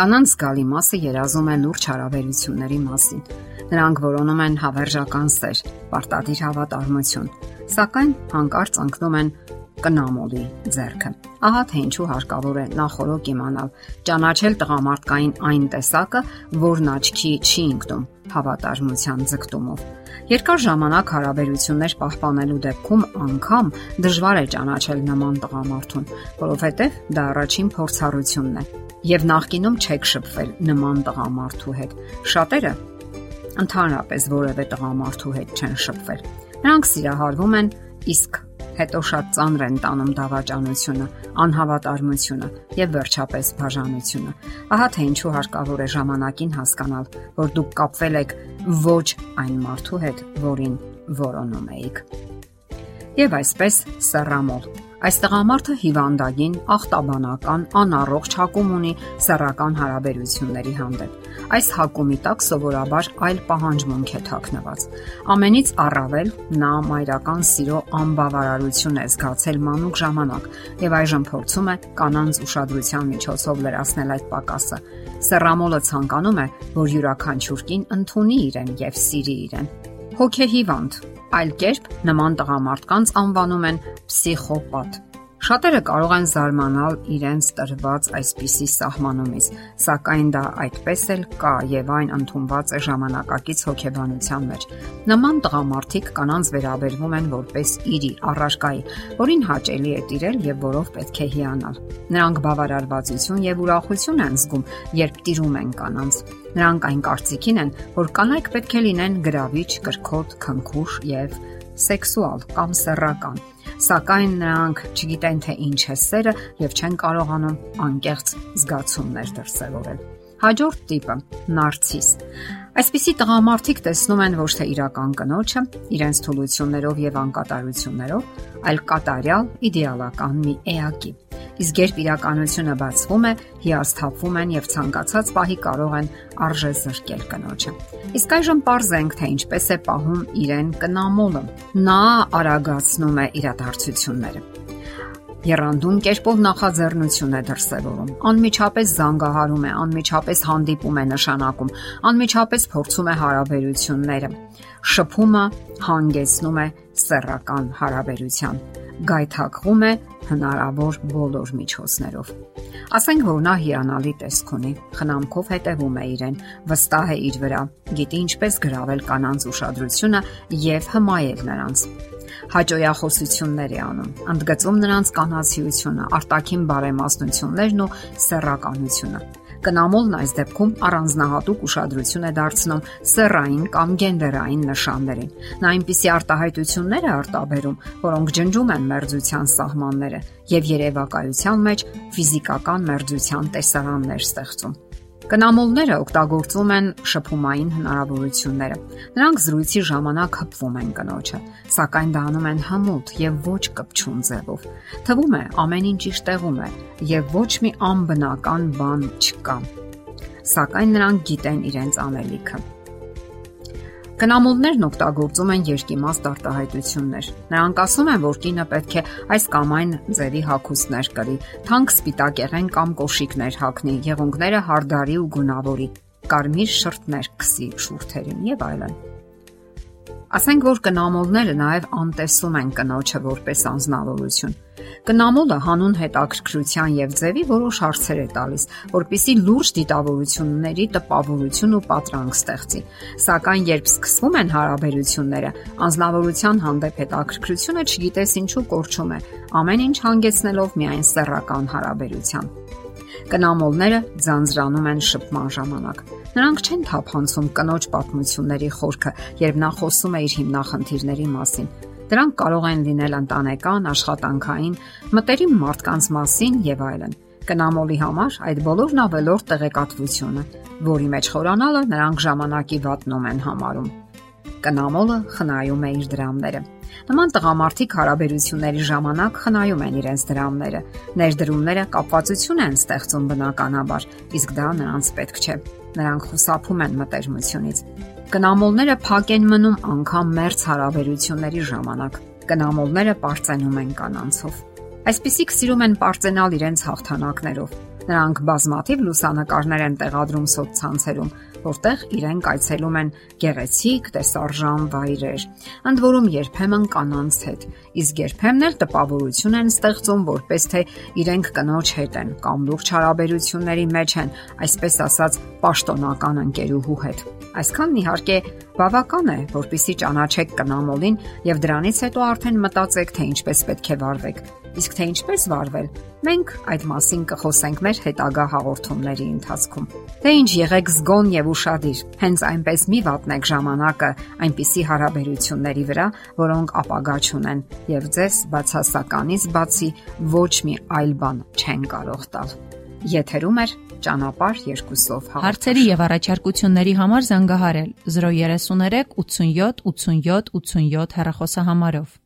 Կանանց զգալի մասը երազում է լուրջ հարաբերությունների մասին։ Նրանք որոնում են հավերժական սեր, պարտադիր հավատարմություն, սակայն հանկարծ ընկնում են կնամոլի ձեռքը։ Ահա թե ինչու հարկավոր է նախորոք իմանալ, ճանաչել տղամարդկային այն տեսակը, որն աչքի չի ընկնում հավատարմության ձգտումով։ Երկար ժամանակ հարաբերություններ պահպանելու դեպքում անգամ դժվար է ճանաչել նման տղամարդուն, որովհետև դա առաջին փորձառությունն է եւ նախկինում չեք շփվել նման տղամարդու հետ։ Շատերը ընդհանրապես որևէ տղամարդու հետ չեն շփվել։ Նրանք սիրահարվում են, իսկ հետո շատ ծանր են տանում դավաճանությունը, անհավատարմությունը եւ վերջապես բաժանությունը։ Ահա թե ինչու հարկավոր է ժամանակին հասկանալ, որ դուք կապվել եք ոչ այն մարդու հետ, որին որոնում եք։ Եվ այսպես սեռամոլ Այս տղամարդը հիվանդագին, ախտաբանական, անառողջ հակում ունի սեռական հարաբերությունների հանդեպ։ Այս հակումի տակ սովորաբար այլ պահանջմունք է թաքնված։ Ամենից առավել նա մայրական սիրո անբավարարություն է զգացել մանուկ ժամանակ եւ այժմ փորձում է կանանց ուշադրության միջոցով լրացնել այդ պակասը։ Սեռամոլը ցանկանում է, որ յուրաքանչյուր կին ընդունի իրեն եւ սիրի իրեն։ Հոգեհիվանդ Այլ կերպ նման տղամարդկանց անվանում են պսիխոպատ։ Շատերը կարող են զարմանալ իրենց տրված այսպիսի սահմանումից, սակայն դա այդպես էլ կա եւ այն ընդունված է ժամանակակից հոգեբանության մեջ։ Նման տղամարդիկ կանանց վերաբերվում են որպես իրի առարկայի, որին հաճելի է տիրել եւ որով պետք է հիանալ։ Նրանք բավարարվածություն եւ ուրախություն են զգում, երբ տիրում են կանանց։ Նրանք այն կարծիքին են, որ կանայք պետք է լինեն գրավիչ, կրքոտ, քնքուշ եւ սեքսուալ կամ սեռական սակայն նրանք չգիտեն թե ինչ է սերը եւ չեն կարողանում անկեղծ զգացումներ դրսևորել։ Հաջորդ տիպը՝ նարցիս։ Այսպիսի տղամարդիկ տեսնում են ոչ թե իրական կնոջը, իրենց թուլություններով եւ անկատարություններով, այլ կատարյալ իդեալական մի էակի իսկ երբ իրականությունը բացվում է, հիասթափվում են եւ ցանկացած պահի կարող են արժե զրկել կնոջը։ Իսկ այժմ parzենք թե ինչպես է պահում իրեն կնամոլը։ Նա արագացնում է իրադարձությունները Երանդուն կերպով նախաձեռնություն է դրսևորում։ Անմիջապես զանգահարում է, անմիջապես հանդիպում է նշանակում, անմիջապես փորձում է հարաբերությունները։ Շփումը հանգեցնում է սեռական հարաբերության գայթակղում է հնարավոր բոլոր միջոցներով։ Ասենք որ նա հիանալի տեսք ունի, խնամքով հետևում է իրեն, վստահ է իր վրա, գիտի ինչպես գրավել կանանց ուշադրությունը եւ հմայել նրանց հաջողախոսություններ է անում, ընդգծում նրանց կանացիությունը, արտաքին բարեմաստնություններն ու սեռականությունը։ Կնամոլն այս դեպքում առանձնահատուկ ուշադրություն է դարձնում սեռային կամ գենդերային նշաններին։ Նա այնպիսի արտահայտություններ է արտաբերում, որոնք ջնջում են մերձության սահմանները եւ երևակայության մեջ ֆիզիկական մերձության տեսարաններ ստեղծում։ Կնամոլները օգտագործում են շփումային հնարավորությունները։ Նրանք զրույցի ժամանակ հպվում են կնոջը, սակայն դա անում են հմուտ եւ ոչ կպչուն ձևով։ Թվում է ամեն ինչ իր տեղում է եւ ոչ մի անբնական բան չկա։ Սակայն նրանք գիտեն իրենց անելիքը։ Կնամոլներն օգտագործում են երկիմաստ արտահայտություններ։ Նրանք ասում են, որ կինը պետք է այս կամ այն ձևի հագուստներ կրի, թանկ սպիտակեղեն կամ կոշիկներ հագնի, եղունգները հարդարի ու գունավորի, կարմիր շրթներ քսի շուրթերին եւ այլն։ Ասենք որ կնամոլները նաև անտեսում են կնոջը որպես անznավորություն։ Կնամոլը հանուն հետաքրքրության եւ ձևի որոշ հարցեր է տալիս, որpիսի լուրջ դիտավորությունների տպավորություն ու պատրանք ստեղծի։ Սակայն երբ սկսվում են հարաբերությունները, անznավորության հանդեպ հետաքրքրությունը չգիտես ինչու կորչում է, ամեն ինչ հանգեցնելով միայն սեռական հարաբերության։ Կնամոլները ձանձրանում են շփման ժամանակ։ Նրանք չեն թափանցում կնոջ պատմությունների խորքը, երբ նա խոսում է իր հիմնախնդիրների մասին։ Դրանք կարող են լինել ընտանեկան, աշխատանքային, մտերիմ մարդկանց մասին եւ այլն։ Կնամոլի համար այդ բոլորն ավելորդ տեղեկատվությունը, որի մեջ խորանալը նրանք ժամանակի վատնում են համարում։ Կնամոլը խնայում է իր դրամները։ Նման տղամարդիկ հարաբերությունների ժամանակ խնայում են իրենց դրամները։ Ներդրումները կապվածություն են ստեղծում բնականաբար, իսկ դա նրանց պետք չէ նրանք խուսափում են մտերմությունից։ Կնամոլները փակ են մնում անգամ մերց հարաբերությունների ժամանակ։ Կնամոլները པարծենում են կանանցով։ Այսպիսիք սիրում են པարծենալ իրենց հաղթանակներով։ Նրանք բազմաթիվ լուսանկարներ են տեղադրում սոցցանցերում, որտեղ իրենք այցելում են գեղեցիկ տեսարժան վայրեր, ընդ որում երբեմն կանանց հետ, իսկ երբեմն էլ տպավորություն են ստեղծում, որպես թե իրենք կնոջ հետ են կամ լուրջ հարաբերությունների մեջ են, այսպես ասած, պաշտոնական ընկերուհու հետ։ Այսքանն իհարկե բավական է, որpիսի ճանաչեք կնամոլին եւ դրանից հետո արդեն մտածեք, թե ինչպես պետք է վարվեք։ Իսկ թե ինչպես վարվել, մենք այդ մասին կխոսենք մեր հետագա հաղորդումների ընթացքում։ Թե ինչ եղեք զգոն եւ ուշադիր, հենց այնպես մի վատնեք ժամանակը այնպիսի հարաբերությունների վրա, որոնք ապագա չունեն եւ ձեզ բացասականից բացի ոչ մի այլ բան չեն կարող տալ։ Եթերում է ճանապարհ երկուսով հաղորդաշ։ Հարցերի եւ առաջարկությունների համար զանգահարել 033 87 87 87 հեռախոսահամարով։